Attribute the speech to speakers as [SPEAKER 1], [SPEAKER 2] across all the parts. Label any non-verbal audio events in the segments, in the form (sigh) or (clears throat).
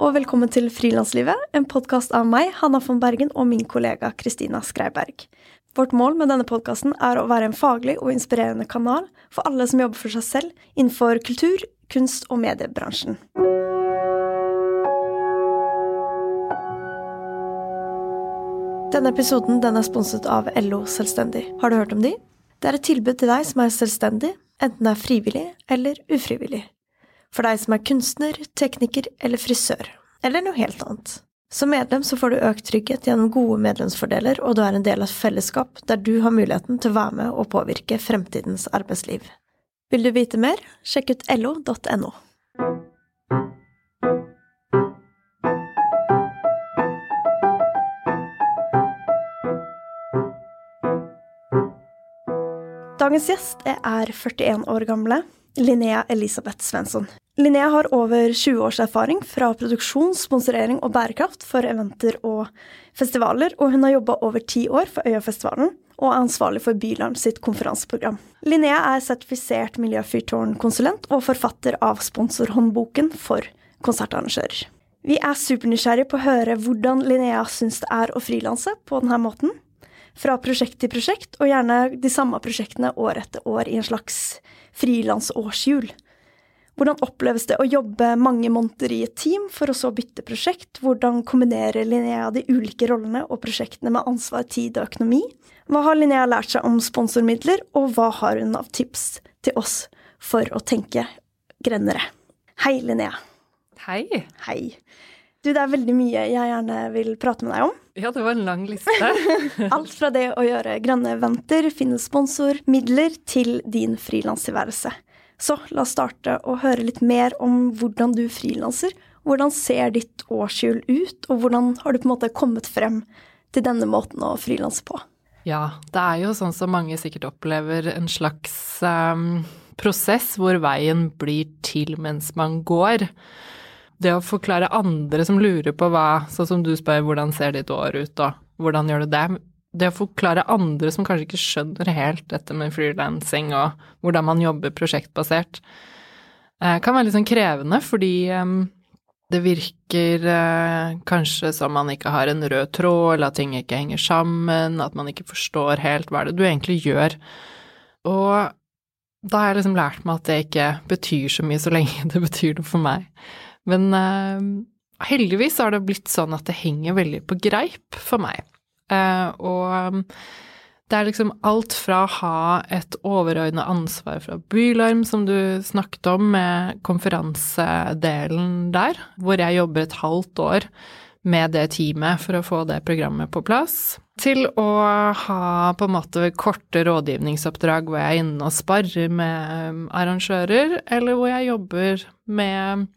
[SPEAKER 1] og velkommen til Frilanslivet, en podkast av meg, Hanna von Bergen, og min kollega Kristina Skreiberg. Vårt mål med denne podkasten er å være en faglig og inspirerende kanal for alle som jobber for seg selv innenfor kultur, kunst og mediebransjen. Denne episoden den er sponset av LO Selvstendig. Har du hørt om de? Det er et tilbud til deg som er selvstendig, enten det er frivillig eller ufrivillig. For deg som er kunstner, tekniker eller frisør. Eller noe helt annet. Som medlem så får du økt trygghet gjennom gode medlemsfordeler, og du er en del av et fellesskap der du har muligheten til å være med og påvirke fremtidens arbeidsliv. Vil du vite mer, sjekk ut lo.no. Dagens gjest er 41 år gamle Linnea Elisabeth Svensson. Linnea har over 20 års erfaring fra produksjon, sponsorering og bærekraft for eventer og festivaler, og hun har jobba over ti år for Øyafestivalen og er ansvarlig for Bylarm sitt konferanseprogram. Linnea er sertifisert miljøfyrtårnkonsulent og forfatter av sponsorhåndboken for konsertarrangører. Vi er supernysgjerrige på å høre hvordan Linnea syns det er å frilanse på denne måten. Fra prosjekt til prosjekt, og gjerne de samme prosjektene år etter år i en slags frilansårshjul. Hvordan oppleves det å jobbe mange måneder i et team for å så bytte prosjekt? Hvordan kombinerer Linnea de ulike rollene og prosjektene med ansvar, tid og økonomi? Hva har Linnea lært seg om sponsormidler, og hva har hun av tips til oss for å tenke grønnere? Hei, Linnea.
[SPEAKER 2] Hei.
[SPEAKER 1] Hei. Du, det er veldig mye jeg gjerne vil prate med deg om.
[SPEAKER 2] Ja, det var en lang liste. (laughs)
[SPEAKER 1] Alt fra det å gjøre grønne eventer, finne sponsormidler, til din frilanstilværelse. Så la oss starte å høre litt mer om hvordan du frilanser. Hvordan ser ditt årshjul ut, og hvordan har du på en måte kommet frem til denne måten å frilanse på?
[SPEAKER 2] Ja, det er jo sånn som mange sikkert opplever, en slags um, prosess hvor veien blir til mens man går det å forklare andre som lurer på hva, sånn som du spør hvordan ser ditt år ut, og hvordan gjør du det, det å forklare andre som kanskje ikke skjønner helt dette med freelancing og hvordan man jobber prosjektbasert, eh, kan være litt sånn krevende, fordi eh, det virker eh, kanskje som man ikke har en rød tråd, eller at ting ikke henger sammen, at man ikke forstår helt hva det er du egentlig gjør. Og da har jeg liksom lært meg at det ikke betyr så mye så lenge (laughs) det betyr noe for meg. Men uh, heldigvis har det blitt sånn at det henger veldig på greip for meg. Uh, og um, det er liksom alt fra å ha et overordna ansvar fra Bylarm, som du snakket om, med konferansedelen der, hvor jeg jobber et halvt år med det teamet for å få det programmet på plass, til å ha på en måte korte rådgivningsoppdrag hvor jeg er inne og sparrer med arrangører, eller hvor jeg jobber med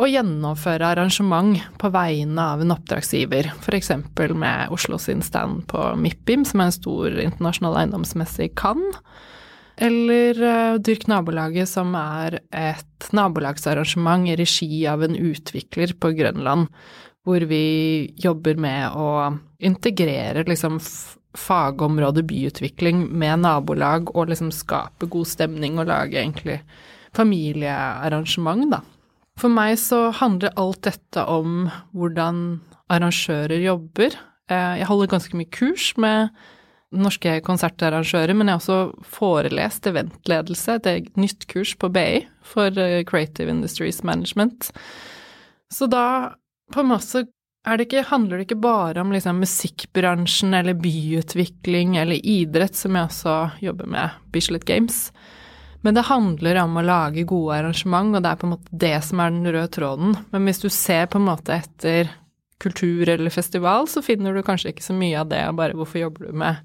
[SPEAKER 2] å gjennomføre arrangement på vegne av en oppdragsgiver, f.eks. med Oslo sin stand på MIPIM, som er en stor internasjonal eiendomsmessig kan, eller uh, Dyrk nabolaget, som er et nabolagsarrangement i regi av en utvikler på Grønland, hvor vi jobber med å integrere liksom fagområdet byutvikling med nabolag og liksom skape god stemning og lage egentlig familiearrangement, da. For meg så handler alt dette om hvordan arrangører jobber. Eh, jeg holder ganske mye kurs med norske konsertarrangører, men jeg har også forelest eventledelse, et nytt kurs på BI for eh, Creative Industries Management. Så da på en måte det ikke, handler det ikke bare om liksom musikkbransjen eller byutvikling eller idrett, som jeg også jobber med, Bislett Games. Men det handler om å lage gode arrangement, og det er på en måte det som er den røde tråden. Men hvis du ser på en måte etter kultur eller festival, så finner du kanskje ikke så mye av det, og bare hvorfor jobber du med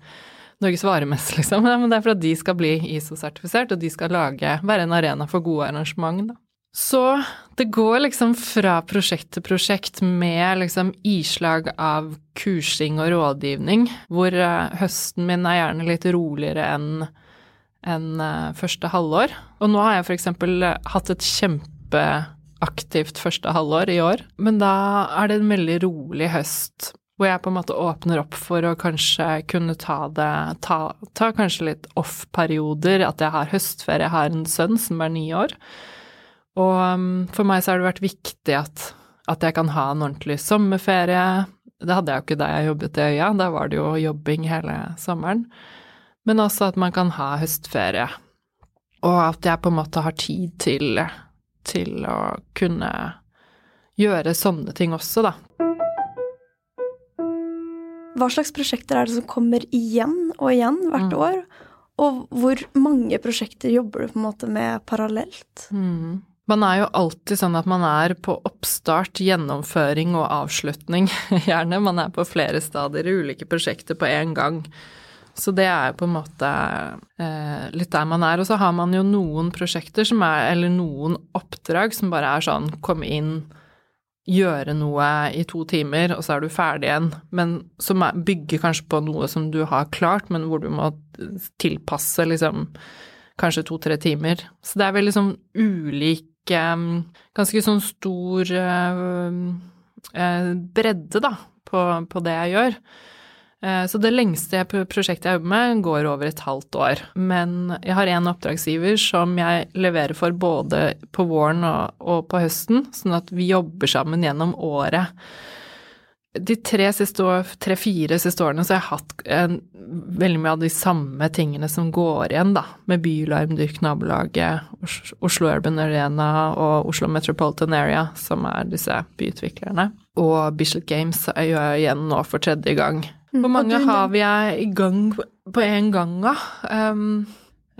[SPEAKER 2] Norges varemesse, liksom. (laughs) Men det er for at de skal bli ISO-sertifisert, og de skal lage, være en arena for gode arrangement, da. Så det går liksom fra prosjekt til prosjekt med liksom islag av kursing og rådgivning, hvor eh, høsten min er gjerne litt roligere enn enn eh, første halvår. Og nå har jeg f.eks. Eh, hatt et kjempeaktivt første halvår i år, men da er det en veldig rolig høst. Hvor jeg på en måte åpner opp for å kanskje kunne ta det Ta, ta kanskje litt off-perioder, at jeg har høstferie. Jeg har en sønn som er ni år. Og um, for meg så har det vært viktig at at jeg kan ha en ordentlig sommerferie. Det hadde jeg jo ikke da jeg jobbet i Øya, da var det jo jobbing hele sommeren. Men også at man kan ha høstferie. Og at jeg på en måte har tid til, til å kunne gjøre sånne ting også, da.
[SPEAKER 1] Hva slags prosjekter er det som kommer igjen og igjen hvert mm. år? Og hvor mange prosjekter jobber du på en måte med parallelt?
[SPEAKER 2] Mm. Man er jo alltid sånn at man er på oppstart, gjennomføring og avslutning, (laughs) gjerne. Man er på flere stadier i ulike prosjekter på én gang. Så det er jo på en måte eh, litt der man er. Og så har man jo noen prosjekter som er, eller noen oppdrag som bare er sånn kom inn, gjøre noe i to timer, og så er du ferdig igjen. Men som bygger kanskje på noe som du har klart, men hvor du må tilpasse liksom kanskje to-tre timer. Så det er veldig sånn ulik ganske sånn stor eh, eh, bredde, da, på, på, det jeg gjør. Eh, så det lengste prosjektet jeg jobber med, går over et halvt år. Men jeg har en oppdragsgiver som jeg leverer for både på våren og, på høsten, sånn at vi jobber sammen gjennom året de tre siste tre-fire siste årene så har jeg hatt en, veldig mye av de samme tingene som går igjen, da. Med Bylarm, Dyrk nabolaget, Oslo Urban Arena og Oslo Metropolitan Area, som er disse byutviklerne. Og Bislett Games gjør jeg igjen nå for tredje gang. Mm, Hvor mange har vi i gang på en gang, da? Um,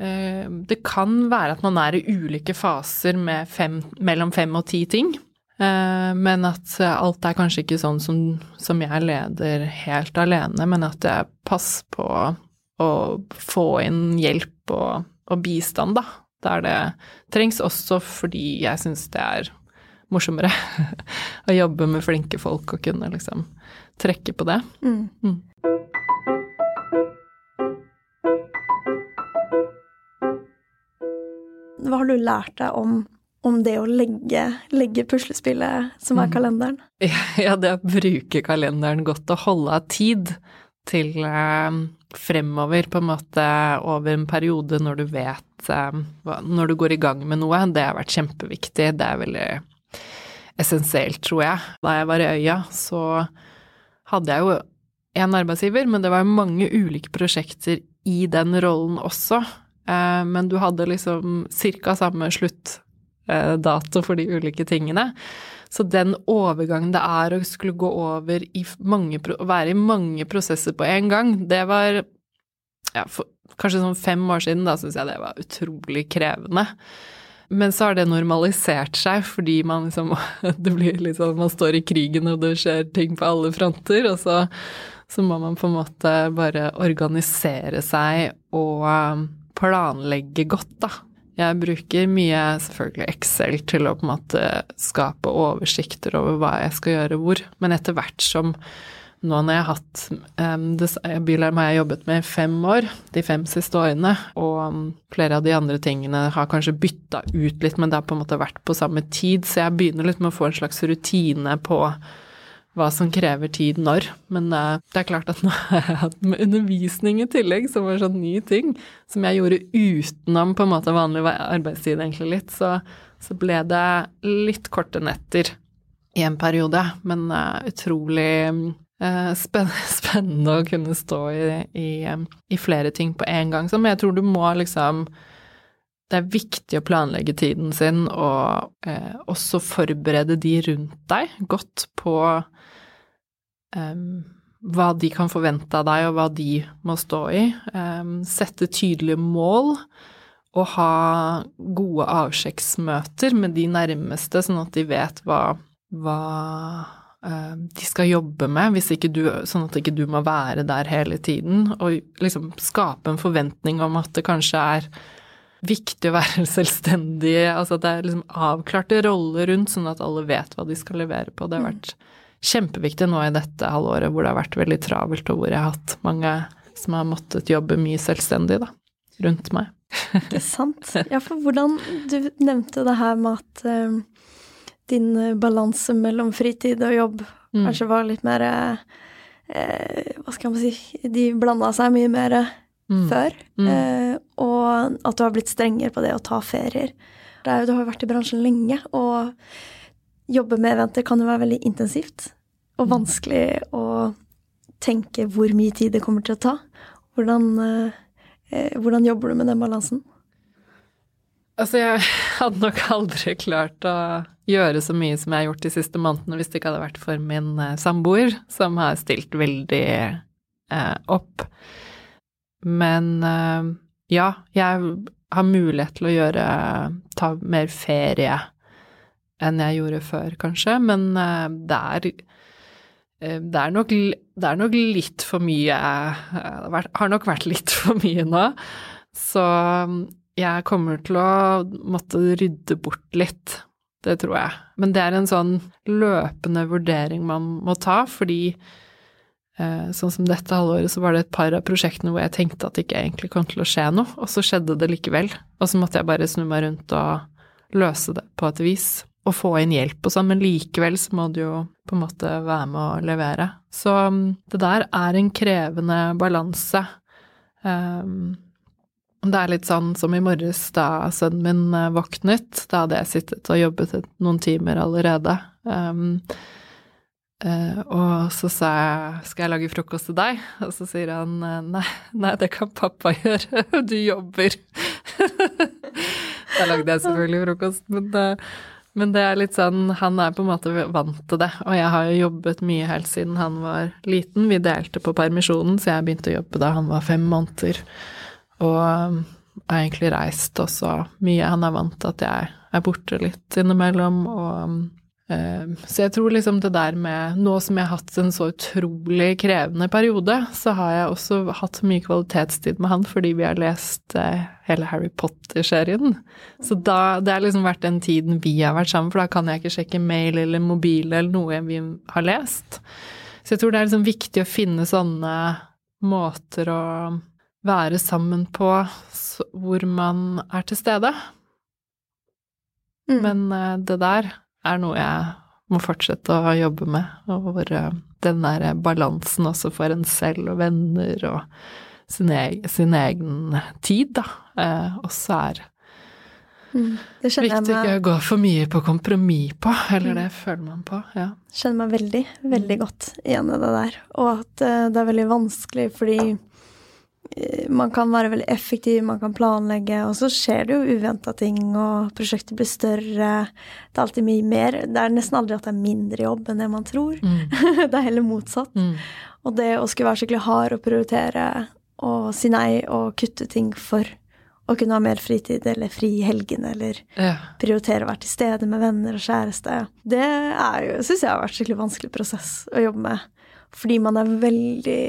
[SPEAKER 2] uh, det kan være at man er i ulike faser med fem, mellom fem og ti ting. Uh, men at alt er kanskje ikke sånn som, som, jeg leder helt alene, men at jeg passer på å få inn hjelp og, og bistand, da. Der det trengs, også fordi jeg syns det er morsommere (laughs) å jobbe med flinke folk og kunne liksom trekke på det. Mm. Mm.
[SPEAKER 1] Hva har du lært deg om om det å legge, legge puslespillet som er mm. kalenderen? (laughs)
[SPEAKER 2] Ja, det å bruke kalenderen godt og holde av tid til eh, fremover, på en måte over en periode når du vet eh, Når du går i gang med noe, det har vært kjempeviktig. Det er veldig essensielt, tror jeg. Da jeg var i Øya, så hadde jeg jo én arbeidsgiver, men det var mange ulike prosjekter i den rollen også. Eh, men du hadde liksom ca. samme slutt Eh, for de ulike tingene. Så den overgangen det er å skulle gå over i mange, være i mange prosesser på en gang, det var ja, for, kanskje sånn fem år siden, da syns jeg det var utrolig krevende. Men så har det normalisert seg fordi man liksom (laughs) Det blir litt sånn man står i krigen og det skjer ting på alle fronter, og så, så må man på en måte bare organisere seg og um, planlegge godt, da. Jeg bruker mye selvfølgelig Excel til å på en måte skape oversikter over hva jeg skal gjøre hvor, men etter hvert som nå når jeg har hatt um, Bylarm har jeg jobbet med i fem år, de fem siste årene, og um, flere av de andre tingene har kanskje bytta ut litt, men det har på en måte vært på samme tid, så jeg begynner litt med å få en slags rutine på hva som krever tid når. Men uh, det er klart at nå har jeg hatt med undervisning i tillegg, som var sånn ny ting, som jeg gjorde utenom på en måte vanlig arbeidstid egentlig litt, så, så ble det litt korte netter i en periode. Men uh, utrolig (laughs) spennende å kunne stå i, i, i, flere ting på en gang. Som jeg tror du må liksom det er viktig å planlegge tiden sin og eh, også forberede de rundt deg godt på eh, hva de kan forvente av deg, og hva de må stå i. Eh, sette tydelige mål og ha gode avsjekksmøter med de nærmeste, sånn at de vet hva, hva de skal jobbe med, du, sånn at ikke du må være der hele tiden. Og liksom skape en forventning om at det kanskje er viktig å være (laughs) selvstendig, altså at det er liksom avklarte roller rundt, sånn at alle vet hva de skal levere på. Det har mm. vært kjempeviktig nå i dette halvåret hvor det har vært veldig travelt, og hvor jeg har hatt mange som har måttet jobbe mye selvstendig, da, rundt meg. (laughs)
[SPEAKER 1] Det er sant. Ja, for hvordan Du nevnte det her med at uh, din balanse mellom fritid og jobb mm. kanskje var litt mer eh, Hva skal man si De blanda seg mye mer mm. før. Mm. Eh, og at du har blitt strengere på det å ta ferier. Det er jo, du har jo vært i bransjen lenge, og jobbe med eventer kan jo være veldig intensivt og vanskelig å tenke hvor mye tid det kommer til å ta. Hvordan, eh, hvordan jobber du med den balansen?
[SPEAKER 2] Altså, jeg (laughs) hadde nok aldri klart å gjøre så mye som jeg har gjort de siste månedene hvis det ikke hadde vært for min eh, samboer, som har stilt veldig eh, opp. Men eh, ja, jeg har mulighet til å gjøre ta mer ferie enn jeg gjorde før, kanskje, men eh, det er eh, det er, nok, det er nok litt for mye eh, Det har nok vært litt for mye nå. Så jeg kommer til å måtte rydde bort litt. Det tror jeg. Men det er en sånn løpende vurdering man må ta, fordi eh, sånn som dette halvåret så var det et par av prosjektene hvor jeg tenkte at det ikke egentlig kom til å skje noe, og så skjedde det likevel. Og så måtte jeg bare snu meg rundt og løse det på et vis. Og få inn hjelp og sånn, men likevel så må du jo på en måte være med å levere. Så mm, det der er en krevende balanse. Um, det er litt sånn som i morges da sønnen min eh, våknet. Da hadde jeg sittet og jobbet noen timer allerede. Um, uh, og så sa jeg 'skal jeg lage frokost til deg?' Og så sier han nei, nei det kan pappa (laughs) gjøre, du jobber. da lagde jeg selvfølgelig frokost, men, uh, men det er litt sånn Han er på en måte vant til det, og jeg har jo jobbet mye helt siden han var liten. Vi delte på permisjonen, så jeg begynte å jobbe da han var fem måneder. Og jeg har egentlig reist også mye. Han er vant at jeg er borte litt innimellom, og um, eh, så jeg tror liksom det der med Nå som jeg har hatt en så utrolig krevende periode, så har jeg også hatt mye kvalitetstid med han fordi vi har lest eh, hele Harry Potter-serien. Så da Det har liksom vært den tiden vi har vært sammen, for da kan jeg ikke sjekke mail eller mobil eller noe vi har lest. Så jeg tror det er liksom viktig å finne sånne måter å være sammen på hvor man er til stede.
[SPEAKER 1] Mm.
[SPEAKER 2] Men eh, det der er noe jeg må fortsette å jobbe med, og eh, den der balansen også for en selv og venner og sin, egen, sin egen tid, da, eh, også er
[SPEAKER 1] Mm.
[SPEAKER 2] Viktig ikke å gå for mye på kompromiss på, eller
[SPEAKER 1] Mm.
[SPEAKER 2] det føler man på, ja.
[SPEAKER 1] kjenner meg veldig, veldig godt igjen i det der. Og at det er veldig vanskelig fordi man kan være veldig effektiv, man kan planlegge, og så skjer det jo uventa ting, og prosjektet blir større. Det er alltid mye mer. Det er nesten aldri at det er mindre jobb enn det man tror.
[SPEAKER 2] Mm. (laughs)
[SPEAKER 1] det er heller motsatt.
[SPEAKER 2] Mm.
[SPEAKER 1] Og det å skulle være skikkelig hard og prioritere og si nei og kutte ting for å kunne ha mer fritid eller fri i helgene eller
[SPEAKER 2] Ja.
[SPEAKER 1] prioritere å være til stede med venner og kjæreste, det er jo, syns jeg har vært skikkelig vanskelig prosess å jobbe med. Fordi man er veldig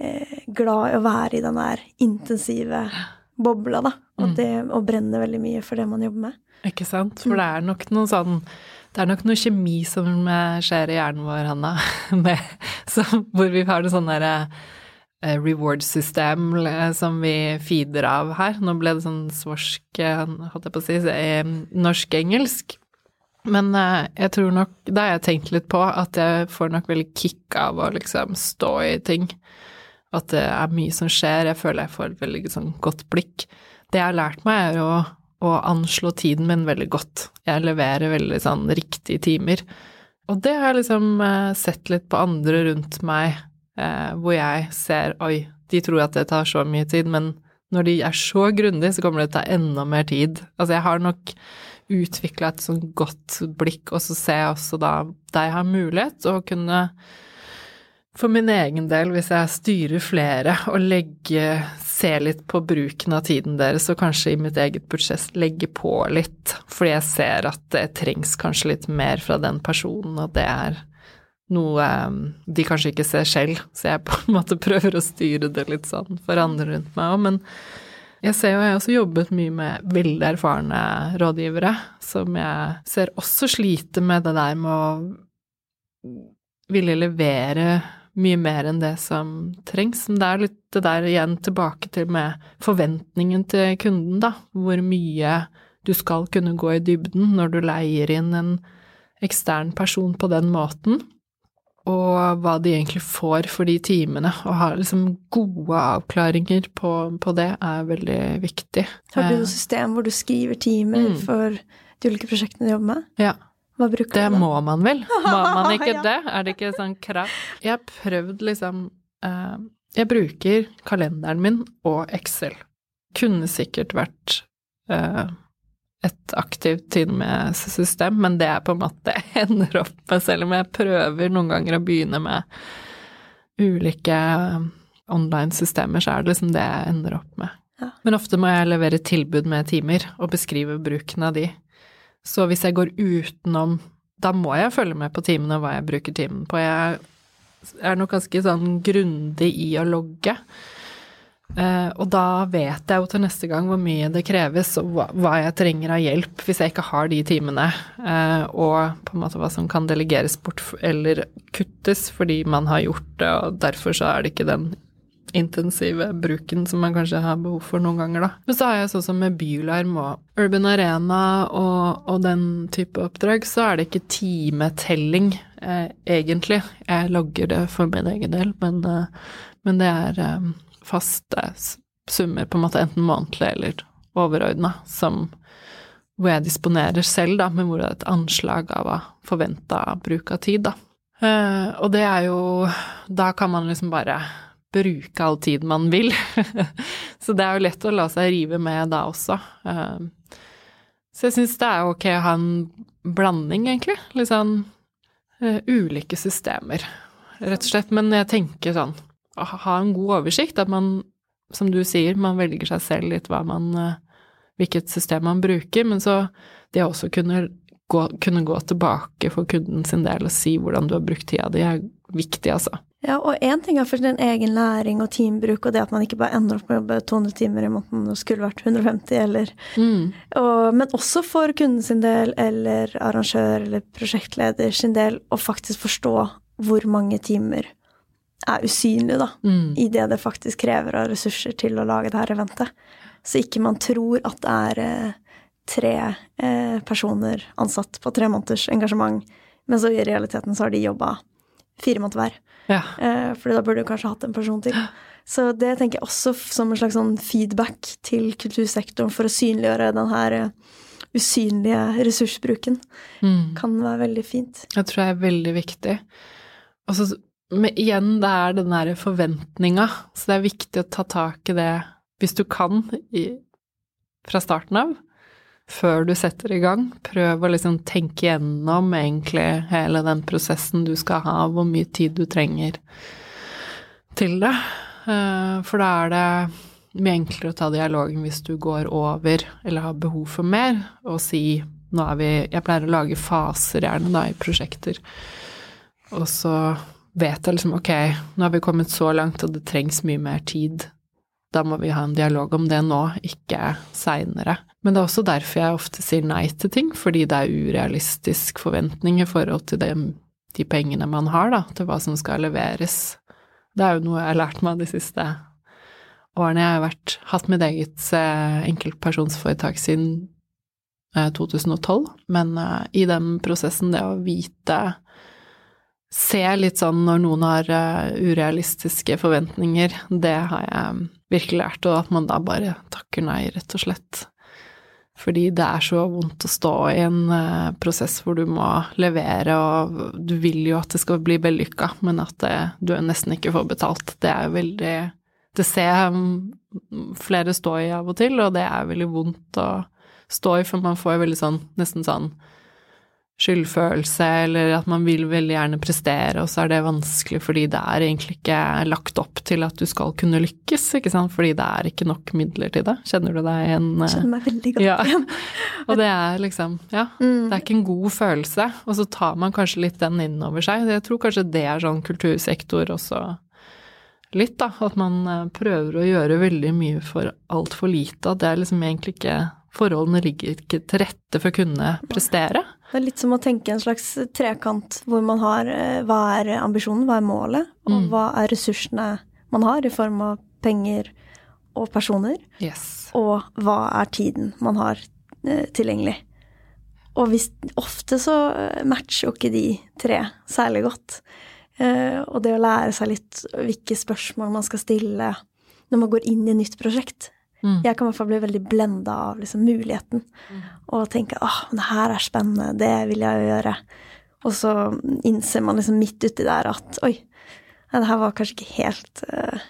[SPEAKER 1] eh, glad i å være i den der intensive bobla, da. Og,
[SPEAKER 2] Mm.
[SPEAKER 1] det, og brenner veldig mye for det man jobber med.
[SPEAKER 2] Ikke sant? For det er nok noe sånn det er nok noe kjemi som skjer i hjernen vår, Hanna, (laughs) med, så, hvor vi har det sånn derre eh, reward-system eh, som vi feeder av her. Nå ble det sånn svorsk, eh, holdt jeg på å si, norsk-engelsk. Men jeg tror nok, Da har jeg tenkt litt på, at jeg får nok veldig kick av å liksom stå i ting. At det er mye som skjer, jeg føler jeg får et veldig sånn godt blikk. Det jeg har lært meg, er å, å anslå tiden min veldig godt. Jeg leverer veldig sånn riktige timer. Og det har jeg liksom eh, sett litt på andre rundt meg, eh, hvor jeg ser oi, de tror at det tar så mye tid, men når de er så grundige, så kommer det til å ta enda mer tid. Altså jeg har nok utvikla et sånn godt blikk, og så ser jeg også da der har mulighet, å kunne for min egen del, hvis jeg styrer flere og legger, ser litt på bruken av tiden deres, og kanskje i mitt eget budsjett legge på litt, fordi jeg ser at det trengs kanskje litt mer fra den personen, og det er noe um, de kanskje ikke ser selv, så jeg på en måte (laughs) prøver å styre det litt sånn for andre rundt meg òg, men jeg ser jo jeg har også jobbet mye med veldig erfarne rådgivere, som jeg ser også slite med det der med å ville levere mye mer enn det som trengs. Men det er litt det der igjen tilbake til med forventningen til kunden, da. Hvor mye du skal kunne gå i dybden når du leier inn en ekstern person på den måten. Og hva de egentlig får for de timene. Å ha liksom gode avklaringer på, på det er veldig viktig.
[SPEAKER 1] Har du
[SPEAKER 2] Eh,
[SPEAKER 1] noe system hvor du skriver timer
[SPEAKER 2] Mm.
[SPEAKER 1] for de ulike prosjektene du jobber med?
[SPEAKER 2] Ja.
[SPEAKER 1] Hva bruker
[SPEAKER 2] Det
[SPEAKER 1] du Det
[SPEAKER 2] må man vel? Må man (laughs) ikke
[SPEAKER 1] Ja.
[SPEAKER 2] det? Er det ikke sånn krav? Jeg har prøvd liksom uh, Jeg bruker kalenderen min og Excel. Kunne sikkert vært uh, et aktivt tid med system, men det er på en måte jeg (laughs) ender opp med, selv om jeg prøver noen ganger å begynne med ulike eh, online-systemer, så er det liksom det jeg ender opp med.
[SPEAKER 1] Ja.
[SPEAKER 2] Men ofte må jeg levere tilbud med timer og beskrive bruken av de. Så hvis jeg går utenom Da må jeg følge med på timene og hva jeg bruker timen på. Jeg er nok ganske sånn grundig i å logge. Uh, og da vet jeg jo til neste gang hvor mye det kreves, og hva, hva jeg trenger av hjelp hvis jeg ikke har de timene. uh, og på en måte hva som kan delegeres bort eller kuttes fordi man har gjort det, og derfor så er det ikke den intensive bruken som man kanskje har behov for noen ganger, da. Men så har jeg sånn som med Bylarm og Urban Arena og, og den type oppdrag, så er det ikke timetelling, eh, egentlig. Jeg logger det for min egen del, men, eh, men det er eh, faste summer, på en måte enten månedlig eller overordna, som hvor jeg disponerer selv, da, men hvor det er et anslag av forventa bruk av tid, da. Eh, og det er jo Da kan man liksom bare bruke all tid man vil. (laughs) så det er jo lett å la seg rive med da også. Eh, så jeg syns det er ok å ha en blanding, egentlig. Litt sånn eh, ulike systemer, rett og slett. Men jeg tenker sånn ha en god oversikt, at man, som du sier, man velger seg selv litt hva man eh, Hvilket system man bruker, men så det å også kunne gå, kunne gå tilbake for kunden sin del og si hvordan du har brukt tida di, er viktig, altså.
[SPEAKER 1] Ja, og én ting er for den egen læring og teambruk, og det at man ikke bare ender opp med å jobbe 200 timer i måneden og skulle vært 150, eller
[SPEAKER 2] Mm.
[SPEAKER 1] og, Men også for kunden sin del, eller arrangør eller prosjektleder sin del, å faktisk forstå hvor mange timer er usynlige, da,
[SPEAKER 2] Mm.
[SPEAKER 1] i det det faktisk krever av ressurser til å lage det her eventet. Så ikke man tror at det er eh, tre eh, personer ansatt på tre måneders engasjement, men så i realiteten så har de jobba fire måneder hver.
[SPEAKER 2] Ja.
[SPEAKER 1] Eh, for da burde du kanskje hatt en person til. (gasps) Så det tenker jeg også som en slags sånn feedback til kultursektoren for å synliggjøre den her eh, usynlige ressursbruken.
[SPEAKER 2] Mm.
[SPEAKER 1] Kan være veldig fint.
[SPEAKER 2] Jeg tror det er veldig viktig. Og så men igjen, det er den derre forventninga, så det er viktig å ta tak i det hvis du kan i, fra starten av. Før du setter i gang. Prøv å liksom tenke gjennom egentlig hele den prosessen du skal ha, hvor mye tid du trenger til det. Eh, For da er det mye enklere å ta dialogen hvis du går over eller har behov for mer, og si nå er vi Jeg pleier å lage faser gjerne da i prosjekter. Og så vet jeg liksom ok, nå har vi kommet så langt og det trengs mye mer tid. Da må vi ha en dialog om det nå, ikke seinere. Men det er også derfor jeg ofte sier nei til ting, fordi det er urealistisk forventning i forhold til det, de pengene man har, da, til hva som skal leveres. Det er jo noe jeg har lært meg de siste årene. Jeg har vært, hatt mitt eget eh, enkeltpersonsforetak siden eh, 2012, men eh, i den prosessen, det å vite Se litt sånn når noen har eh, urealistiske forventninger, det har jeg virkelig lært, og at man da bare takker nei, rett og slett. Fordi det er så vondt å stå i en eh, prosess hvor du må levere, og du vil jo at det skal bli vellykka, men at det, du nesten ikke får betalt. Det er jo veldig Det ser mm, flere stå i av og til, og det er veldig vondt å stå i, for man får veldig sånn, nesten sånn skyldfølelse, eller at man vil veldig gjerne prestere, og så er det vanskelig fordi det er egentlig ikke lagt opp til at du skal kunne lykkes, ikke sant, fordi det er ikke nok midler til det. Kjenner du deg igjen? eh?
[SPEAKER 1] Kjenner meg veldig godt
[SPEAKER 2] Ja. (laughs)
[SPEAKER 1] igjen. (laughs)
[SPEAKER 2] Og det er liksom, ja,
[SPEAKER 1] Mm.
[SPEAKER 2] det er ikke en god følelse, og så tar man kanskje litt den innover seg. Jeg tror kanskje det er sånn kultursektor også litt, da, at man eh, prøver å gjøre veldig mye for altfor lite, at det er liksom egentlig ikke Forholdene ligger ikke til rette for å kunne prestere.
[SPEAKER 1] Det er litt som å tenke en slags trekant hvor man har eh, hva er ambisjonen, hva er målet, og
[SPEAKER 2] Mm.
[SPEAKER 1] hva er ressursene man har i form av penger og personer,
[SPEAKER 2] Yes.
[SPEAKER 1] og hva er tiden man har eh, tilgjengelig. Og hvis, ofte så eh, matcher jo ikke de tre særlig godt. Og det å lære seg litt hvilke spørsmål man skal stille når man går inn i et nytt prosjekt.
[SPEAKER 2] Mm.
[SPEAKER 1] Jeg kan i hvert fall bli veldig blenda av liksom, muligheten. Og tenke åh, det her er spennende, det vil jeg jo gjøre. Og så innser man liksom midt uti der at oi, det her var kanskje ikke helt uh,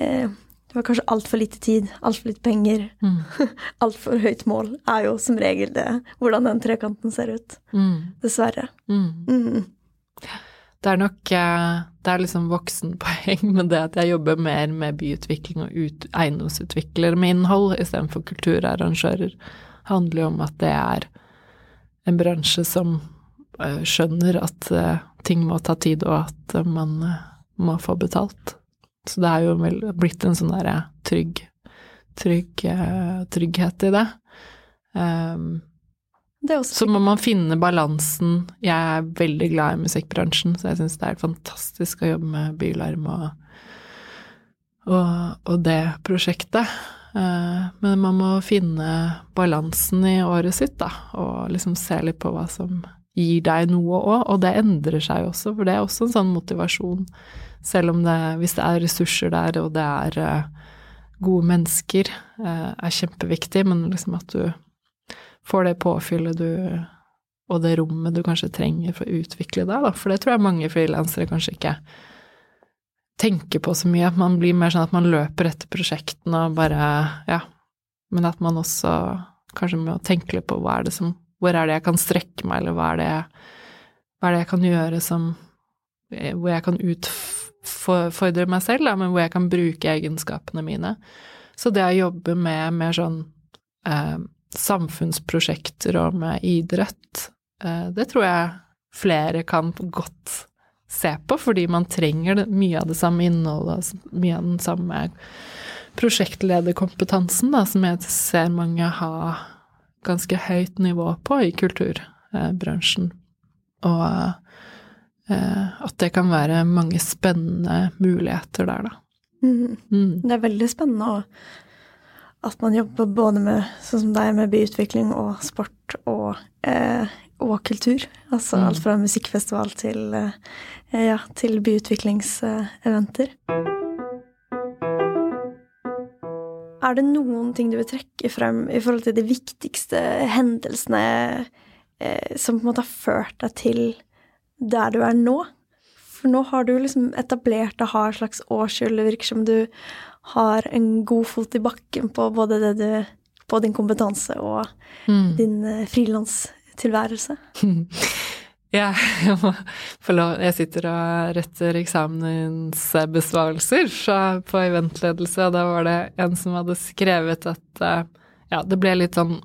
[SPEAKER 1] uh, Det var kanskje altfor lite tid, altfor lite penger,
[SPEAKER 2] Mm. (laughs)
[SPEAKER 1] altfor høyt mål, er jo som regel det, hvordan den trekanten ser ut.
[SPEAKER 2] Mm.
[SPEAKER 1] Dessverre.
[SPEAKER 2] Mm. Det er nok eh, Det er liksom voksenpoeng (laughs) med det at jeg jobber mer med byutvikling og ut, eiendomsutviklere med innhold istedenfor kulturarrangører. handler jo om at det er en bransje som eh, skjønner at eh, ting må ta tid, og at man må få betalt. Så det er jo vel blitt en sånn derre trygg, trygg trygghet i det. Um,
[SPEAKER 1] Det
[SPEAKER 2] så må man finne balansen. Jeg er veldig glad i musikkbransjen, så jeg syns det er fantastisk å jobbe med Bylarm og, og, og det prosjektet. Eh, Men man må finne balansen i året sitt, da, og liksom se litt på hva som gir deg noe òg. Og det endrer seg også, for det er også en sånn motivasjon. Selv om det, hvis det er ressurser der, og det er eh, gode mennesker, eh, er kjempeviktig, men liksom at du får det påfyllet du og det rommet du kanskje trenger for å utvikle deg, da. For det tror jeg mange frilansere kanskje ikke tenker på så mye. At man blir mer sånn at man løper etter prosjektene og bare Ja. Men at man også kanskje må tenke litt på hva er det som Hvor er det jeg kan strekke meg, eller hva er det, hva er det jeg kan gjøre som Hvor jeg kan utfordre meg selv, da, men hvor jeg kan bruke egenskapene mine. Så det å jobbe med mer sånn eh, samfunnsprosjekter og med idrett, eh, det tror jeg flere kan godt se på, fordi man trenger mye av det samme innholdet, mye av den samme prosjektlederkompetansen, da, som jeg ser mange ha ganske høyt nivå på i kulturbransjen. Og eh, at det kan være mange spennende muligheter der, da.
[SPEAKER 1] Mm.
[SPEAKER 2] Mm.
[SPEAKER 1] Det er veldig spennende og at man jobber både med sånn som deg, med byutvikling og sport og, eh, og kultur. Altså
[SPEAKER 2] Mm.
[SPEAKER 1] alt fra musikkfestival til, eh, ja, til byutviklingseventer. Er det noen ting du vil trekke frem i forhold til de viktigste hendelsene eh, som på en måte har ført deg til der du er nå? For nå har du liksom etablert og har et slags årsskjul. Det virker som du har en god fot i bakken på både det du På din kompetanse og
[SPEAKER 2] Mm.
[SPEAKER 1] din eh, frilanstilværelse. (laughs)
[SPEAKER 2] Ja, jeg må få lov Jeg sitter og retter eksamensbesvarelser fra- på eventledelse, og da var det en som hadde skrevet at eh, ja, det ble litt sånn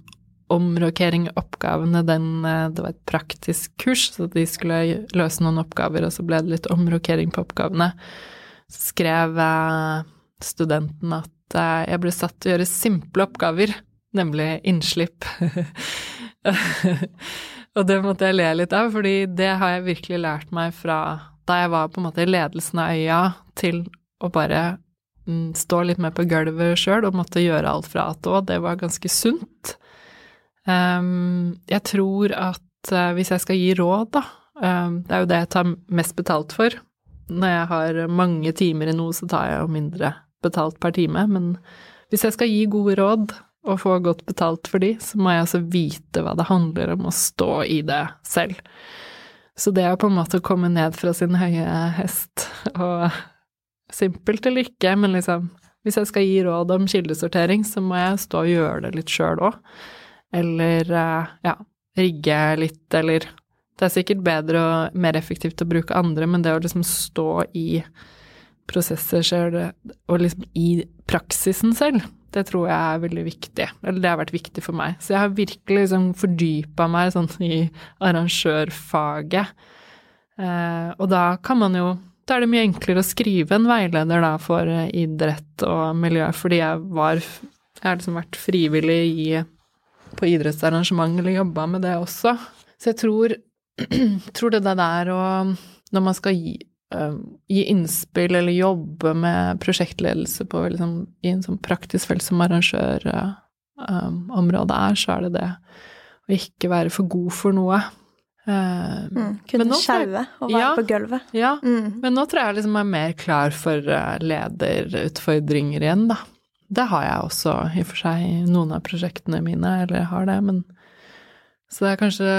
[SPEAKER 2] omrokering i oppgavene. Den, eh, det var et praktisk kurs, så de skulle løse noen oppgaver, og så ble det litt omrokering på oppgavene. Så skrev eh, studenten at eh, jeg ble satt til å gjøre simple oppgaver, nemlig innslipp. (laughs) Og det måtte jeg le litt av, fordi det har jeg virkelig lært meg fra da jeg var på en måte i ledelsen av øya, til å bare mm, stå litt mer på gulvet sjøl og måtte gjøre alt fra A til. Det var ganske sunt. Ehm, jeg tror at eh, hvis jeg skal gi råd, da ehm, Det er jo det jeg tar mest betalt for. Når jeg har mange timer i noe, så tar jeg jo mindre betalt per time. Men hvis jeg skal gi gode råd, og få godt betalt for de, så må jeg altså vite hva det handler om å stå i det selv. Så det er på en måte å komme ned fra sin høye hest, og simpelt eller ikke, men liksom hvis jeg skal gi råd om kildesortering, så må jeg stå og gjøre det litt sjøl òg. Eller eh, ja, rigge litt, eller Det er sikkert bedre og mer effektivt å bruke andre, men det å liksom stå i prosesser selv, og liksom i praksisen selv, det tror jeg er veldig viktig. Eller det har vært viktig for meg. Så jeg har virkelig liksom fordypa meg sånn i arrangørfaget. Eh, og da kan man jo Da er det mye enklere å skrive en veileder da for idrett og miljø, fordi jeg var Jeg har liksom vært frivillig i, på idrettsarrangement eller jobba med det også. Så jeg tror, (clears throat) tror det der å Når man skal gi gi innspill eller jobbe med prosjektledelse på liksom, i en sånn praktisk felt som arrangørområdet uh, er, så er det det å ikke være for god for noe. Uh,
[SPEAKER 1] Mm, kunne sjaue og være
[SPEAKER 2] ja,
[SPEAKER 1] på gulvet.
[SPEAKER 2] Ja,
[SPEAKER 1] Mm.
[SPEAKER 2] men nå tror jeg liksom jeg er mer klar for uh, lederutfordringer igjen, da. det har jeg også i og for seg i noen av prosjektene mine, eller jeg har det, men Så det er kanskje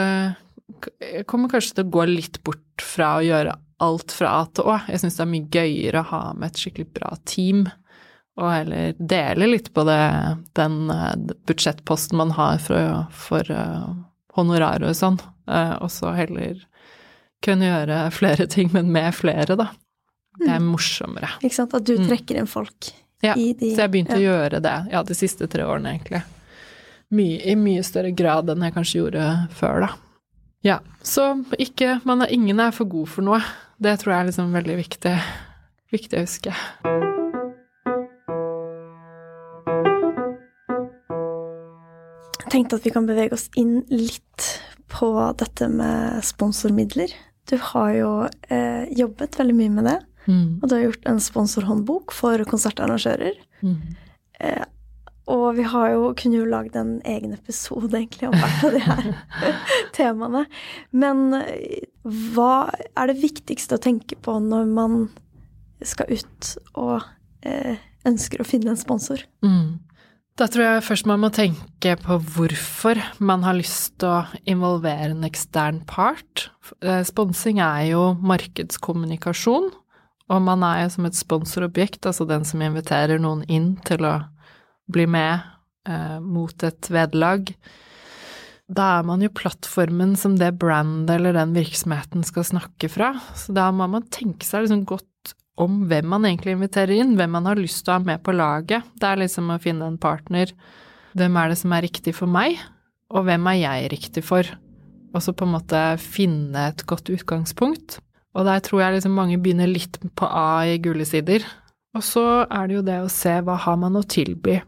[SPEAKER 2] kommer kanskje til å gå litt bort fra å gjøre alt fra A til Å. Jeg syns det er mye gøyere å ha med et skikkelig bra team, og heller dele litt på det, den eh, budsjettposten man har for, for uh, honorarer og sånn, uh, og så heller kunne gjøre flere ting, men med flere, da. Det er mm. morsommere.
[SPEAKER 1] Ikke sant. At du mm. trekker inn folk
[SPEAKER 2] ja, i de Så jeg begynte ja. å gjøre det, ja, de siste tre årene, egentlig. Mye, I mye større grad enn jeg kanskje gjorde før, da. Ja, så ikke man er, Ingen er for god for noe. Det tror jeg er liksom veldig viktig, viktig å huske.
[SPEAKER 1] Jeg tenkte at vi kan bevege oss inn litt på dette med sponsormidler. Du har jo eh, jobbet veldig mye med det. Mm. Og du har gjort en sponsorhåndbok for konsertarrangører. Mm. Eh, og vi har jo, kunne jo lagd en egen episode egentlig om hvert av de her (laughs) temaene. Men eh, hva er det viktigste å tenke på når man skal ut og eh, ønsker å finne en sponsor?
[SPEAKER 2] Mm. Da tror jeg først man må tenke på hvorfor man har lyst til å involvere en ekstern part. Eh, sponsing er jo markedskommunikasjon, og man er jo som et sponsorobjekt, altså den som inviterer noen inn til å bli med eh, mot et vederlag, da er man jo plattformen som det brandet eller den virksomheten skal snakke fra. Så da må man tenke seg liksom godt om hvem man egentlig inviterer inn, hvem man har lyst til å ha med på laget. Det er liksom å finne en partner. Hvem er det som er riktig for meg, og hvem er jeg riktig for? Og så på en måte finne et godt utgangspunkt. Og der tror jeg liksom mange begynner litt på A i gule sider. Og så er det jo det å se hva har man å tilby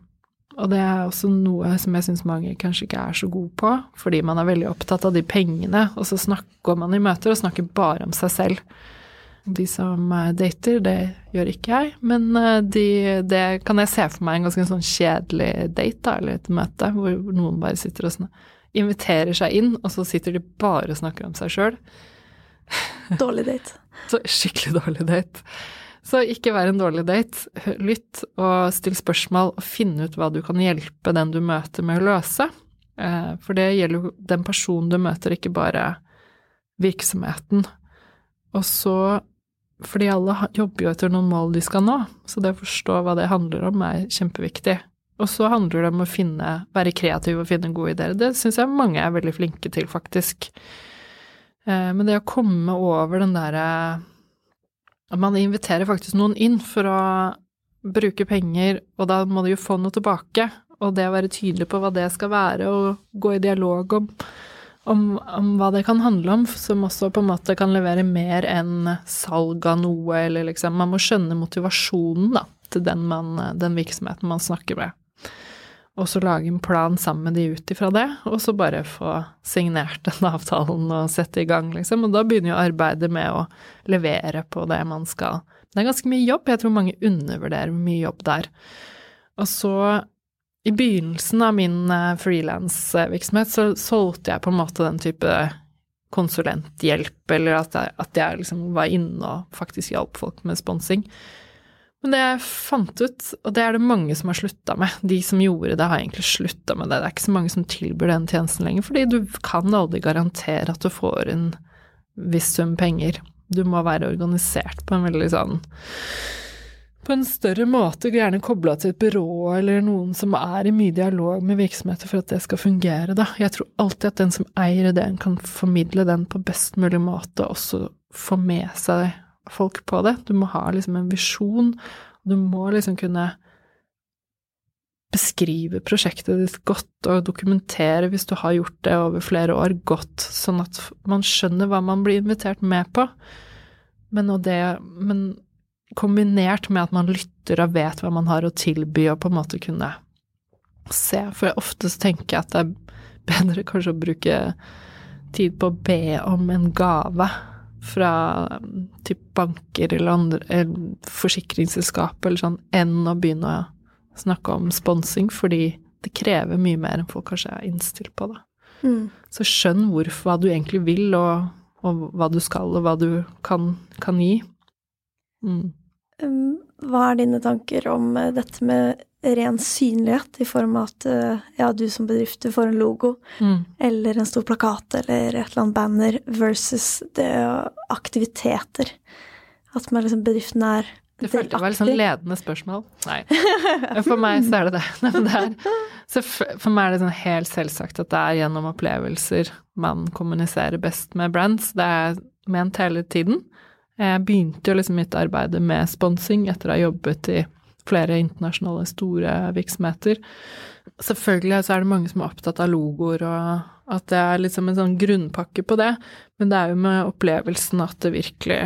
[SPEAKER 2] og det er også noe som jeg syns mange kanskje ikke er så gode på, fordi man er veldig opptatt av de pengene, og så snakker man i møter og snakker bare om seg selv. De som dater, det gjør ikke jeg, men eh, de, det kan jeg se for meg en ganske sånn kjedelig date, da, eller et møte, hvor noen bare sitter og inviterer seg inn, og så sitter de bare og snakker om seg sjøl.
[SPEAKER 1] Dårlig date. (laughs)
[SPEAKER 2] så skikkelig dårlig date. Så ikke vær en dårlig date. Lytt og still spørsmål og finn ut hva du kan hjelpe den du møter med å løse. Eh, for det gjelder jo den personen du møter, ikke bare virksomheten. Og så fordi alle jobber jo etter noen mål de skal nå, så det å forstå hva det handler om, er kjempeviktig. Og så handler det om å finne, være kreativ og finne gode ideer. Det syns jeg mange er veldig flinke til, faktisk. Eh, men det å komme over den derre man inviterer faktisk noen inn for å bruke penger, og da må de jo få noe tilbake. Og det å være tydelig på hva det skal være, og gå i dialog om, om, om, hva det kan handle om, som også på en måte kan levere mer enn salg av noe, eller liksom Man må skjønne motivasjonen, da, til den, man, den virksomheten man snakker med og så lage en plan sammen med de ut ifra det, og så bare få signert den (laughs) avtalen og sette i gang, liksom. Og da begynner jo arbeidet med å levere på det man skal. Det er ganske mye jobb, jeg tror mange undervurderer hvor mye jobb der. Og så, i begynnelsen av min eh, frilansvirksomhet, så solgte jeg på en måte den type konsulenthjelp, eller at jeg, at jeg liksom var inne og faktisk hjalp folk med sponsing. Men det jeg fant ut, og det er det mange som har slutta med, de som gjorde det, har egentlig slutta med det. Det er ikke så mange som tilbyr den tjenesten lenger, fordi du kan aldri garantere at du får en viss sum penger. Du må være organisert på en veldig sånn på en større måte, gjerne kobla til et byrå eller noen som er i mye dialog med virksomheter for at det skal fungere, da. Jeg tror alltid at den som eier ideen, kan formidle den på best mulig måte, og også få med seg folk på det. Du må ha liksom en visjon. Du må liksom kunne beskrive prosjektet ditt godt og dokumentere, hvis du har gjort det over flere år, godt, sånn at man skjønner hva man blir invitert med på. Men, det, men kombinert med at man lytter og vet hva man har å tilby, og på en måte kunne se. For jeg oftest tenker jeg at det er bedre kanskje å bruke tid på å be om en gave fra typ banker eller andre eller forsikringsselskap eller sånn, enn å begynne å snakke om sponsing, fordi det krever mye mer enn folk kanskje er innstilt på, da. Mm. Så skjønn hvorfor, hva du egentlig vil, og, og, hva du skal, og hva du kan, kan gi.
[SPEAKER 1] Mm. Um, hva er dine tanker om eh, dette med ren synlighet, i form av at eh, ja, du som bedrift du får en logo,
[SPEAKER 2] Mm.
[SPEAKER 1] eller en stor plakat, eller et eller annet banner, versus det aktiviteter? At man liksom bedriften er
[SPEAKER 2] Det følte litt sånn ledende spørsmål. Nei. For meg så er det det. (laughs) Det er, så for meg er det sånn helt selvsagt at det er gjennom opplevelser man kommuniserer best med brands. Det er ment hele tiden. Jeg begynte jo liksom mitt arbeid med sponsing etter å ha jobbet i flere internasjonale store virksomheter. Selvfølgelig så er det mange som er opptatt av logoer og at det er liksom en sånn grunnpakke på det, men det er jo med opplevelsen at det virkelig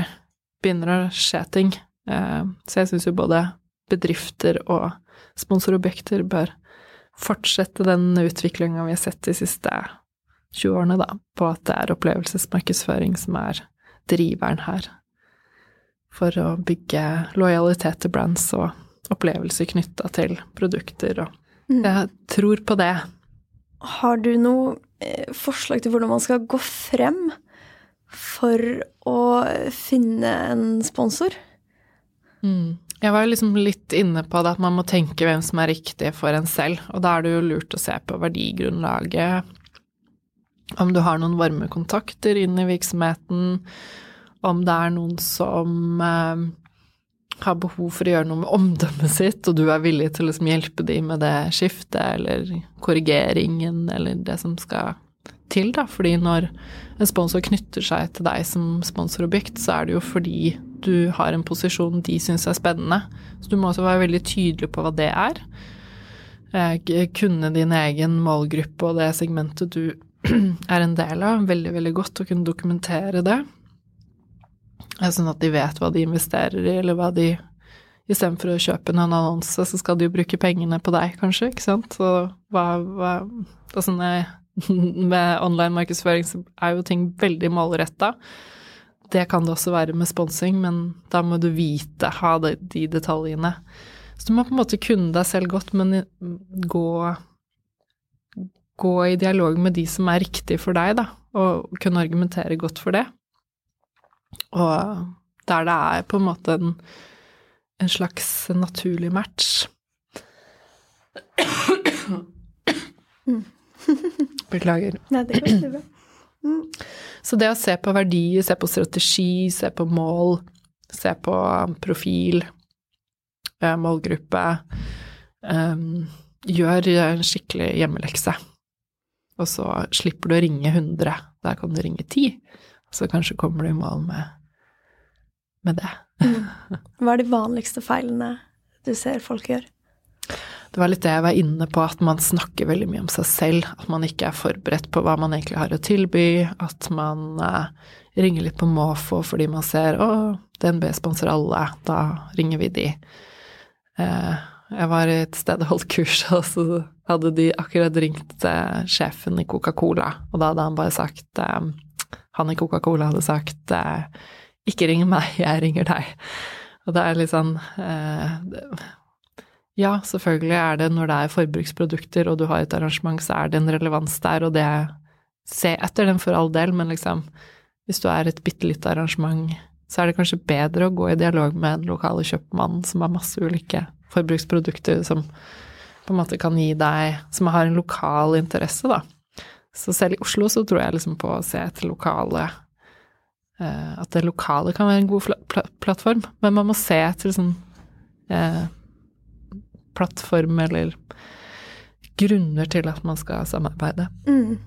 [SPEAKER 2] begynner å skje ting. Eh, Så jeg syns jo både bedrifter og sponsorobjekter bør fortsette den utviklinga vi har sett de siste 20 årene, da, på at det er opplevelsesmarkedsføring som er driveren her. For å bygge lojalitet til brands og opplevelser knytta til produkter og
[SPEAKER 1] Mm.
[SPEAKER 2] Jeg tror på det.
[SPEAKER 1] Har du noe eh, forslag til hvordan man skal gå frem for å finne en sponsor?
[SPEAKER 2] Mm. Jeg var liksom litt inne på det at man må tenke hvem som er riktig for en selv, og da er det jo lurt å se på verdigrunnlaget, om du har noen varme kontakter inn i virksomheten, om det er noen som eh, har behov for å gjøre noe med omdømmet sitt, og du er villig til å liksom hjelpe dem med det skiftet eller korrigeringen eller det som skal til, da. Fordi når en sponsor knytter seg til deg som sponsorobjekt, så er det jo fordi du har en posisjon de syns er spennende. Så du må også være veldig tydelig på hva det er. Eh, Kunne din egen målgruppe og det segmentet du (clears throat) er en del av, veldig, veldig godt, og kunne dokumentere det. Sånn at de vet hva de investerer i, eller hva de Istedenfor å kjøpe en annonse, så skal de jo bruke pengene på deg, kanskje, ikke sant. Så hva, hva Altså (laughs) med online markedsføring så er jo ting veldig målretta. Det kan det også være med sponsing, men da må du vite, ha de, de detaljene. Så du må på en måte kunne deg selv godt, men gå Gå i dialog med de som er riktig for deg, da, og kunne argumentere godt for det. Og der det er på en måte en, en slags naturlig match. (coughs) Beklager.
[SPEAKER 1] Nei, det går veldig bra.
[SPEAKER 2] Så det å se på verdier, se på strategi, se på mål, se på profil, eh, målgruppe eh, Gjør en skikkelig hjemmelekse. Og så slipper du å ringe 100. Der kan du ringe 10. Så kanskje kommer du i mål med, med det.
[SPEAKER 1] Hva er de vanligste feilene du ser folk gjør?
[SPEAKER 2] Det var litt det jeg var inne på, at man snakker veldig mye om seg selv. At man ikke er forberedt på hva man egentlig har å tilby. At man eh, ringer litt på måfå fordi man ser å, DNB sponser alle, da ringer vi de. Eh, jeg var i et sted og holdt kurs, (laughs) og så hadde de akkurat ringt eh, sjefen i Coca-Cola, og da hadde han bare sagt eh, Han i Coca-Cola hadde sagt eh, ikke ring meg, (laughs) jeg ringer deg. Og det er litt sånn eh, ja, selvfølgelig er det når det er forbruksprodukter og du har et arrangement, så er det en relevans der, og det Se etter den for all del, men liksom hvis du er et bitte lite arrangement, så er det kanskje bedre å gå i dialog med en lokale kjøpmann som har masse ulike forbruksprodukter som på en måte kan gi deg Som har en lokal interesse, da. Så selv i Oslo så tror jeg liksom på å se etter lokale eh, At det lokale kan være en god pl pla plattform, men man må se etter sånn eh, plattform eller grunner til at man skal samarbeide.
[SPEAKER 1] Mm.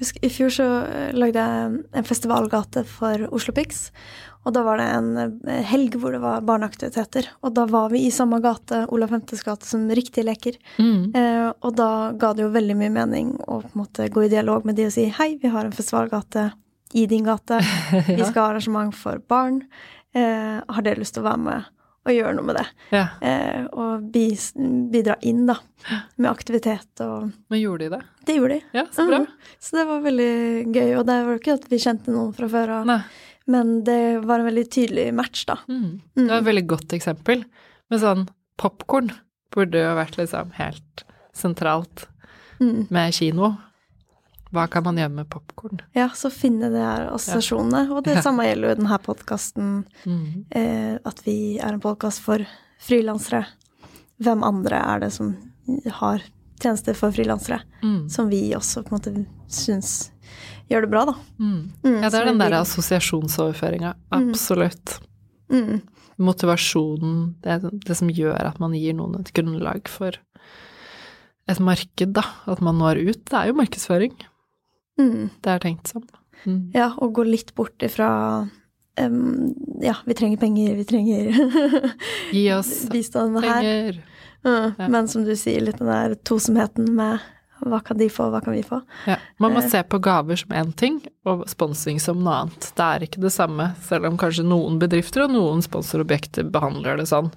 [SPEAKER 1] Husk, I fjor så eh, lagde jeg en festivalgate for Oslo Pics. Og da var det en eh, helg hvor det var barneaktiviteter. Og da var vi i samme gate, Olav Femtes gate, som riktige leker.
[SPEAKER 2] Mm.
[SPEAKER 1] Eh, og da ga det jo veldig mye mening å på en måte gå i dialog med de og si hei, vi har en festivalgate i din gate. (laughs) Vi skal ha arrangement for barn. Eh, har dere lyst til å være med og gjøre noe med det?
[SPEAKER 2] Ja.
[SPEAKER 1] Eh, og bidra inn, da, med aktivitet og
[SPEAKER 2] Men gjorde de det?
[SPEAKER 1] Det gjorde de.
[SPEAKER 2] Ja, så bra.
[SPEAKER 1] Mm. Så det var veldig gøy. Og det var jo ikke at vi kjente noen fra før av, men det var en veldig tydelig match, da.
[SPEAKER 2] Mm. Det var et veldig godt eksempel. Men sånn popkorn burde jo vært liksom helt sentralt
[SPEAKER 1] Mm.
[SPEAKER 2] med kino. Hva kan man gjøre med popkorn?
[SPEAKER 1] Ja, så finne de her assosiasjonene. Og det
[SPEAKER 2] Ja.
[SPEAKER 1] samme gjelder jo denne podkasten,
[SPEAKER 2] Mm.
[SPEAKER 1] eh, at vi er en podkast for frilansere? Hvem andre er det som har tjenester for frilansere?
[SPEAKER 2] Mm.
[SPEAKER 1] Som vi også på en måte syns gjør det bra, da.
[SPEAKER 2] Mm.
[SPEAKER 1] Mm,
[SPEAKER 2] Ja, det er den
[SPEAKER 1] derre
[SPEAKER 2] der assosiasjonsoverføringa. Absolutt.
[SPEAKER 1] Mm.
[SPEAKER 2] Motivasjonen, det, det som gjør at man gir noen et grunnlag for et marked, da. At man når ut. Det er jo markedsføring.
[SPEAKER 1] Mm.
[SPEAKER 2] Det er tenkt sånn. Mm.
[SPEAKER 1] Ja, og gå litt bort ifra um, Ja, vi trenger penger, vi trenger (laughs)
[SPEAKER 2] Gi oss (laughs)
[SPEAKER 1] bistand her.
[SPEAKER 2] penger.
[SPEAKER 1] Mm.
[SPEAKER 2] Ja.
[SPEAKER 1] Men som du sier, litt den der tosomheten med hva kan de få, hva kan vi få?
[SPEAKER 2] Ja. Man må
[SPEAKER 1] Eh.
[SPEAKER 2] se på gaver som én ting, og sponsing som noe annet. Det er ikke det samme, selv om kanskje noen bedrifter og noen sponsorobjekter behandler det sånn.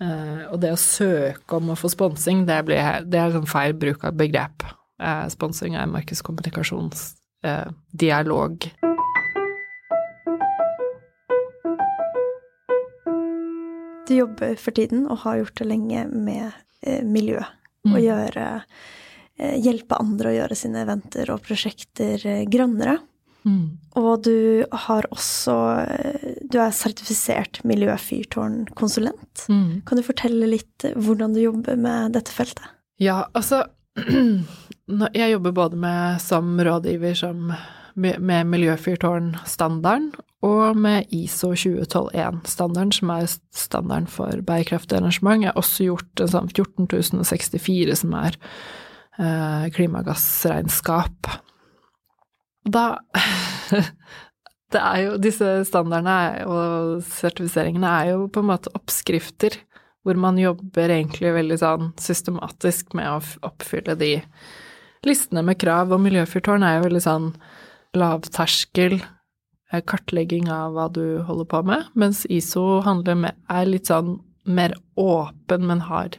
[SPEAKER 2] Eh, og det å søke om å få sponsing, det, blir, det er sånn feil bruk av begrep. Eh, sponsing er markedskommunikasjonsdialog. Eh, dialog.
[SPEAKER 1] Du jobber for tiden, og har gjort det lenge, med eh, miljø.
[SPEAKER 2] Mm.
[SPEAKER 1] Og gjøre eh, Hjelpe andre å gjøre sine eventer og prosjekter eh, grønnere.
[SPEAKER 2] Mm.
[SPEAKER 1] Og du har også eh, Du er sertifisert miljøfyrtårnkonsulent.
[SPEAKER 2] Mm.
[SPEAKER 1] Kan du fortelle litt hvordan du jobber med dette feltet?
[SPEAKER 2] Ja, altså (clears throat) Jeg jobber både med, som rådgiver som, med, Miljøfyrtårn-standarden og med ISO 2012-1-standarden, som er standarden for bærekraftig arrangement. Jeg har også gjort en sånn 14064, som er eh, klimagassregnskap. Da (laughs) Det er jo Disse standardene og sertifiseringene er jo på en måte oppskrifter hvor man jobber egentlig veldig sånn systematisk med å oppfylle de listene med krav, og Miljøfyrtårn er jo veldig sånn lavterskel eh, kartlegging av hva du holder på med, mens ISO med, er litt sånn mer åpen, men har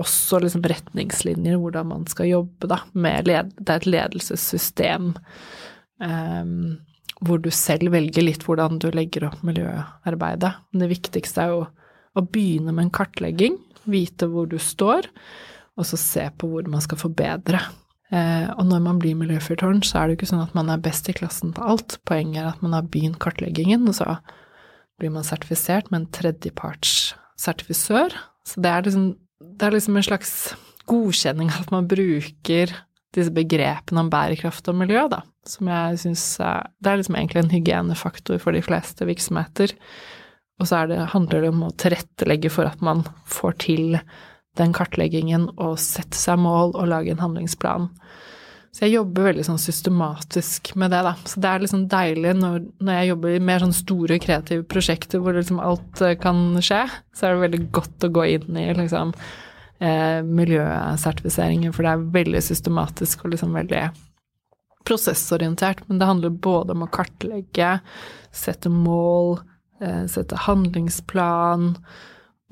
[SPEAKER 2] også liksom retningslinjer hvordan man skal jobbe, da, med led, Det er et ledelsessystem um, hvor du selv velger litt hvordan du legger opp miljøarbeidet. Men det viktigste er jo å begynne med en kartlegging, vite hvor du står, og så se på hvor man skal forbedre. Eh, og når man blir miljøfyrtårn, så er det jo ikke sånn at man er best i klassen på alt. Poenget er at man har begynt kartleggingen, og så blir man sertifisert med en tredjepartssertifisør. Så det er, liksom, det er liksom en slags godkjenning av at man bruker disse begrepene om bærekraft og miljø, da, som jeg syns Det er liksom egentlig en hygienefaktor for de fleste virksomheter. Og så det, handler det om å tilrettelegge for at man får til den kartleggingen og sette seg mål og lage en handlingsplan. Så jeg jobber veldig sånn systematisk med det, da. Så det er liksom deilig når, når jeg jobber i mer sånn store kreative prosjekter hvor liksom alt eh, kan skje, så er det veldig godt å gå inn i liksom eh, miljøsertifiseringer, for det er veldig systematisk og liksom veldig prosessorientert. Men det handler både om å kartlegge, sette mål, eh, sette handlingsplan,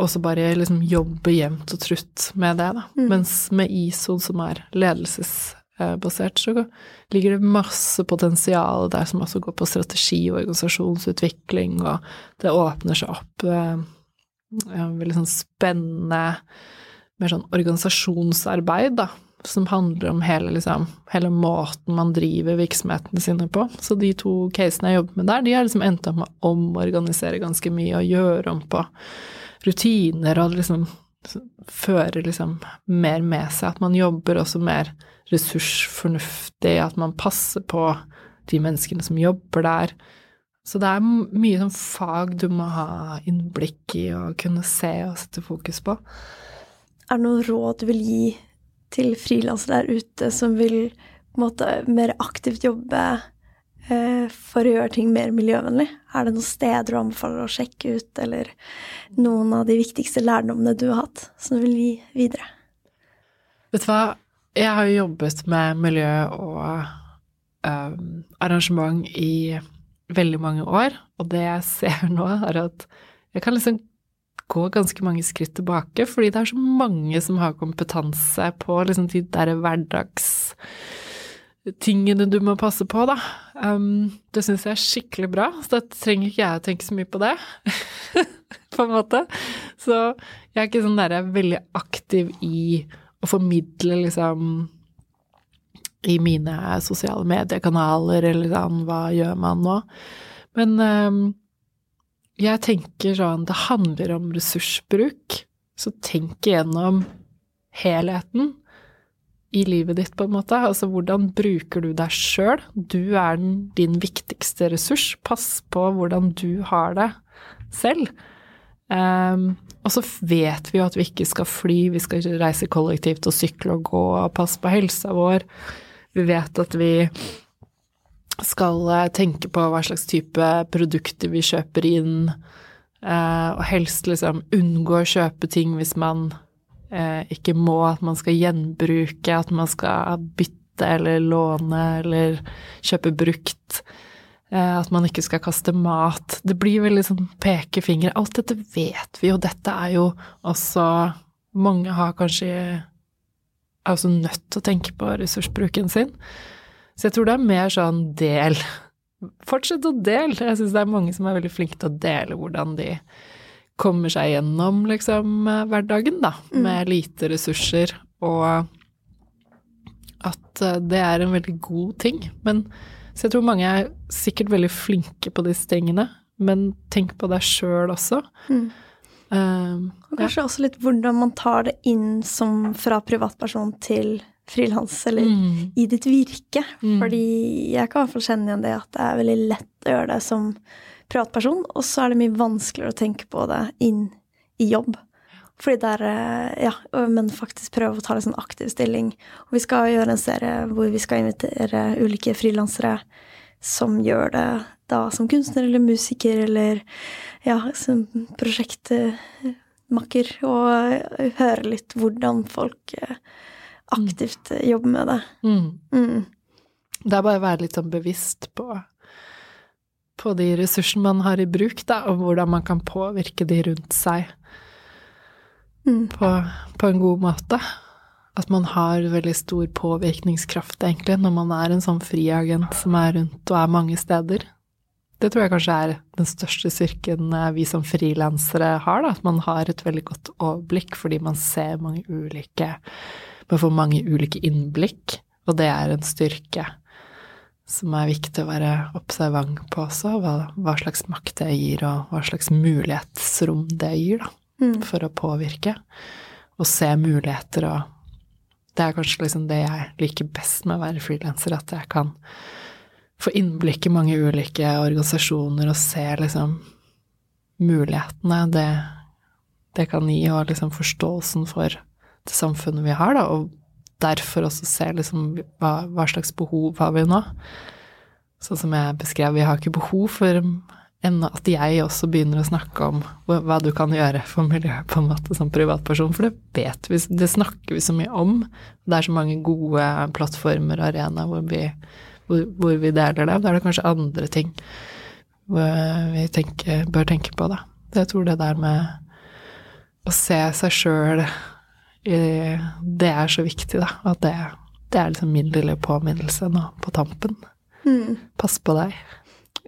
[SPEAKER 2] og så bare liksom jobbe jevnt og trutt med det, da.
[SPEAKER 1] Mm.
[SPEAKER 2] Mens med ISO, som er ledelsesbasert, så ligger det masse potensial der som også går på strategi og organisasjonsutvikling, og det åpner seg opp eh, ja, veldig sånn spennende mer sånn organisasjonsarbeid, da, som handler om hele, liksom, hele måten man driver virksomhetene sine på. Så de to casene jeg jobber med der, de har liksom endt opp med å omorganisere ganske mye og gjøre om på rutiner og liksom fører liksom mer med seg. At man jobber også mer ressursfornuftig, at man passer på de menneskene som jobber der. Så det er mye sånn fag du må ha innblikk i og kunne se og sette fokus på.
[SPEAKER 1] Er det noen råd du vil gi til frilansere der ute som vil på en måte mer aktivt jobbe for å gjøre ting mer miljøvennlig? Er det noen steder du anbefaler å sjekke ut, eller noen av de viktigste lærdommene du har hatt, som du vil gi videre?
[SPEAKER 2] Vet du hva, jeg har jo jobbet med miljø og eh, arrangement i veldig mange år, og det jeg ser nå, er at jeg kan liksom gå ganske mange skritt tilbake, fordi det er så mange som har kompetanse på liksom de der hverdagstingene du må passe på, da. Um, det syns jeg er skikkelig bra, så da trenger ikke jeg å tenke så mye på det, (laughs) på en måte. Så jeg er ikke sånn derre veldig aktiv i å formidle liksom i mine sosiale mediekanaler, eller sånn, hva gjør man nå? Men um, jeg tenker sånn Det handler om ressursbruk. Så tenk igjennom helheten i livet ditt, på en måte. Altså hvordan bruker du deg sjøl? Du er din viktigste ressurs. Pass på hvordan du har det selv. Um, og så vet vi jo at vi ikke skal fly, vi skal reise kollektivt og sykle og gå og passe på helsa vår. Vi vet at vi skal eh, tenke på hva slags type produkter vi kjøper inn, uh, og helst liksom unngå å kjøpe ting hvis man ikke må, at man skal gjenbruke, at man skal bytte eller låne eller kjøpe brukt. Eh, at man ikke skal kaste mat. Det blir veldig sånn pekefinger. Alt dette vet vi, og dette er jo også Mange har kanskje er også nødt til å tenke på ressursbruken sin. Så jeg tror det er mer sånn del. Fortsett å dele. Jeg syns det er mange som er veldig flinke til å dele hvordan de kommer seg gjennom liksom hverdagen, da, mm. med lite ressurser, og at eh, det er en veldig god ting. Men så jeg tror mange er sikkert veldig flinke på disse tingene, men tenk på deg sjøl også. Mm.
[SPEAKER 1] Um, og kanskje ja. også litt hvordan man tar det inn som fra privatperson til frilans, eller mm. i ditt virke. Mm. Fordi jeg kan i hvert fall kjenne igjen det at det er veldig lett å gjøre det som privatperson, og så er det mye vanskeligere å tenke på det inn i jobb. Fordi det er eh, Ja, men faktisk prøve å ta litt sånn aktiv stilling. Og vi skal gjøre en serie hvor vi skal invitere ulike frilansere som gjør det da som kunstner eller musiker eller ja, som prosjektmakker, og høre litt hvordan folk eh, aktivt jobber med det. Mm.
[SPEAKER 2] Mm. Det er bare å være litt sånn bevisst på, på de ressursene man har i bruk, da, og hvordan man kan påvirke de rundt seg mm. på, på, en god måte. At man har veldig stor påvirkningskraft, egentlig, når man er en sånn friagent som er rundt og er mange steder. Det tror jeg kanskje er den største styrken eh, vi som frilansere har, da. At man har et veldig godt overblikk fordi man ser mange ulike Man får mange ulike innblikk, og det er en styrke som er viktig å være observant på også, hva, hva slags makt det gir, og hva slags mulighetsrom det gir, da mm. for å påvirke og se muligheter og Det er kanskje liksom det jeg liker best med å være frilanser, at jeg kan få innblikk i mange ulike organisasjoner og se liksom mulighetene det, det kan gi, og liksom forståelsen for det samfunnet vi har, da, og derfor også se liksom hva, hva slags behov har vi nå. Sånn som jeg beskrev, vi har ikke behov for at jeg også begynner å snakke om hva du kan gjøre for miljøet på en måte som privatperson, for det vet vi, det snakker vi så mye om. Det er så mange gode plattformer og arenaer hvor, hvor, hvor, vi deler det. Da er det kanskje andre ting vi tenker, bør tenke på, da. Jeg tror det der med å se seg sjøl Det er så viktig, da. At det, det er liksom min lille påminnelse nå på tampen. Mm. Pass på deg.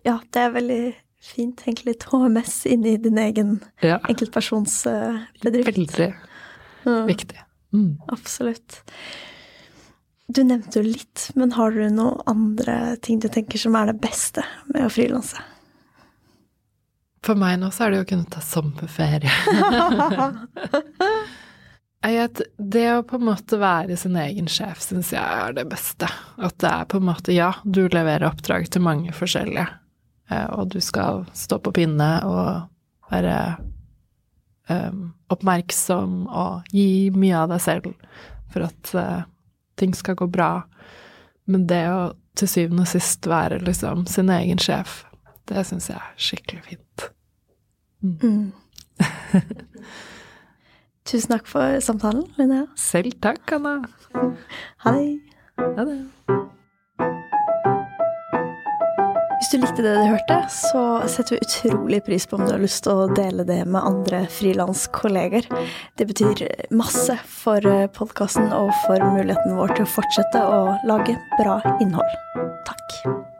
[SPEAKER 1] Ja, det er veldig Fint. Egentlig litt HMS inni din egen ja. enkeltpersonsbedrift.
[SPEAKER 2] Veldig mm. viktig.
[SPEAKER 1] Mm. Absolutt. Du nevnte jo litt, men har du noen andre ting du tenker som er det beste med å frilanse?
[SPEAKER 2] For meg nå så er det jo å kunne ta sommerferie. (laughs) (laughs) det å på en måte være sin egen sjef syns jeg er det beste. At det er på en måte, ja, du leverer oppdrag til mange forskjellige, Eh, og du skal stå på pinne og være um, oppmerksom og gi mye av deg selv for at uh, ting skal gå bra. Men det å til syvende og sist være liksom sin egen sjef, det syns jeg er skikkelig fint. Mm. Mm. (laughs)
[SPEAKER 1] Tusen takk for samtalen, Linnea.
[SPEAKER 2] Selv takk, Anna.
[SPEAKER 1] Ha det. Ha det. Hvis du likte det du hørte, så setter vi utrolig pris på om du har lyst til å dele det med andre frilanskolleger. Det betyr masse for podkasten og for muligheten vår til å fortsette å lage bra innhold. Takk.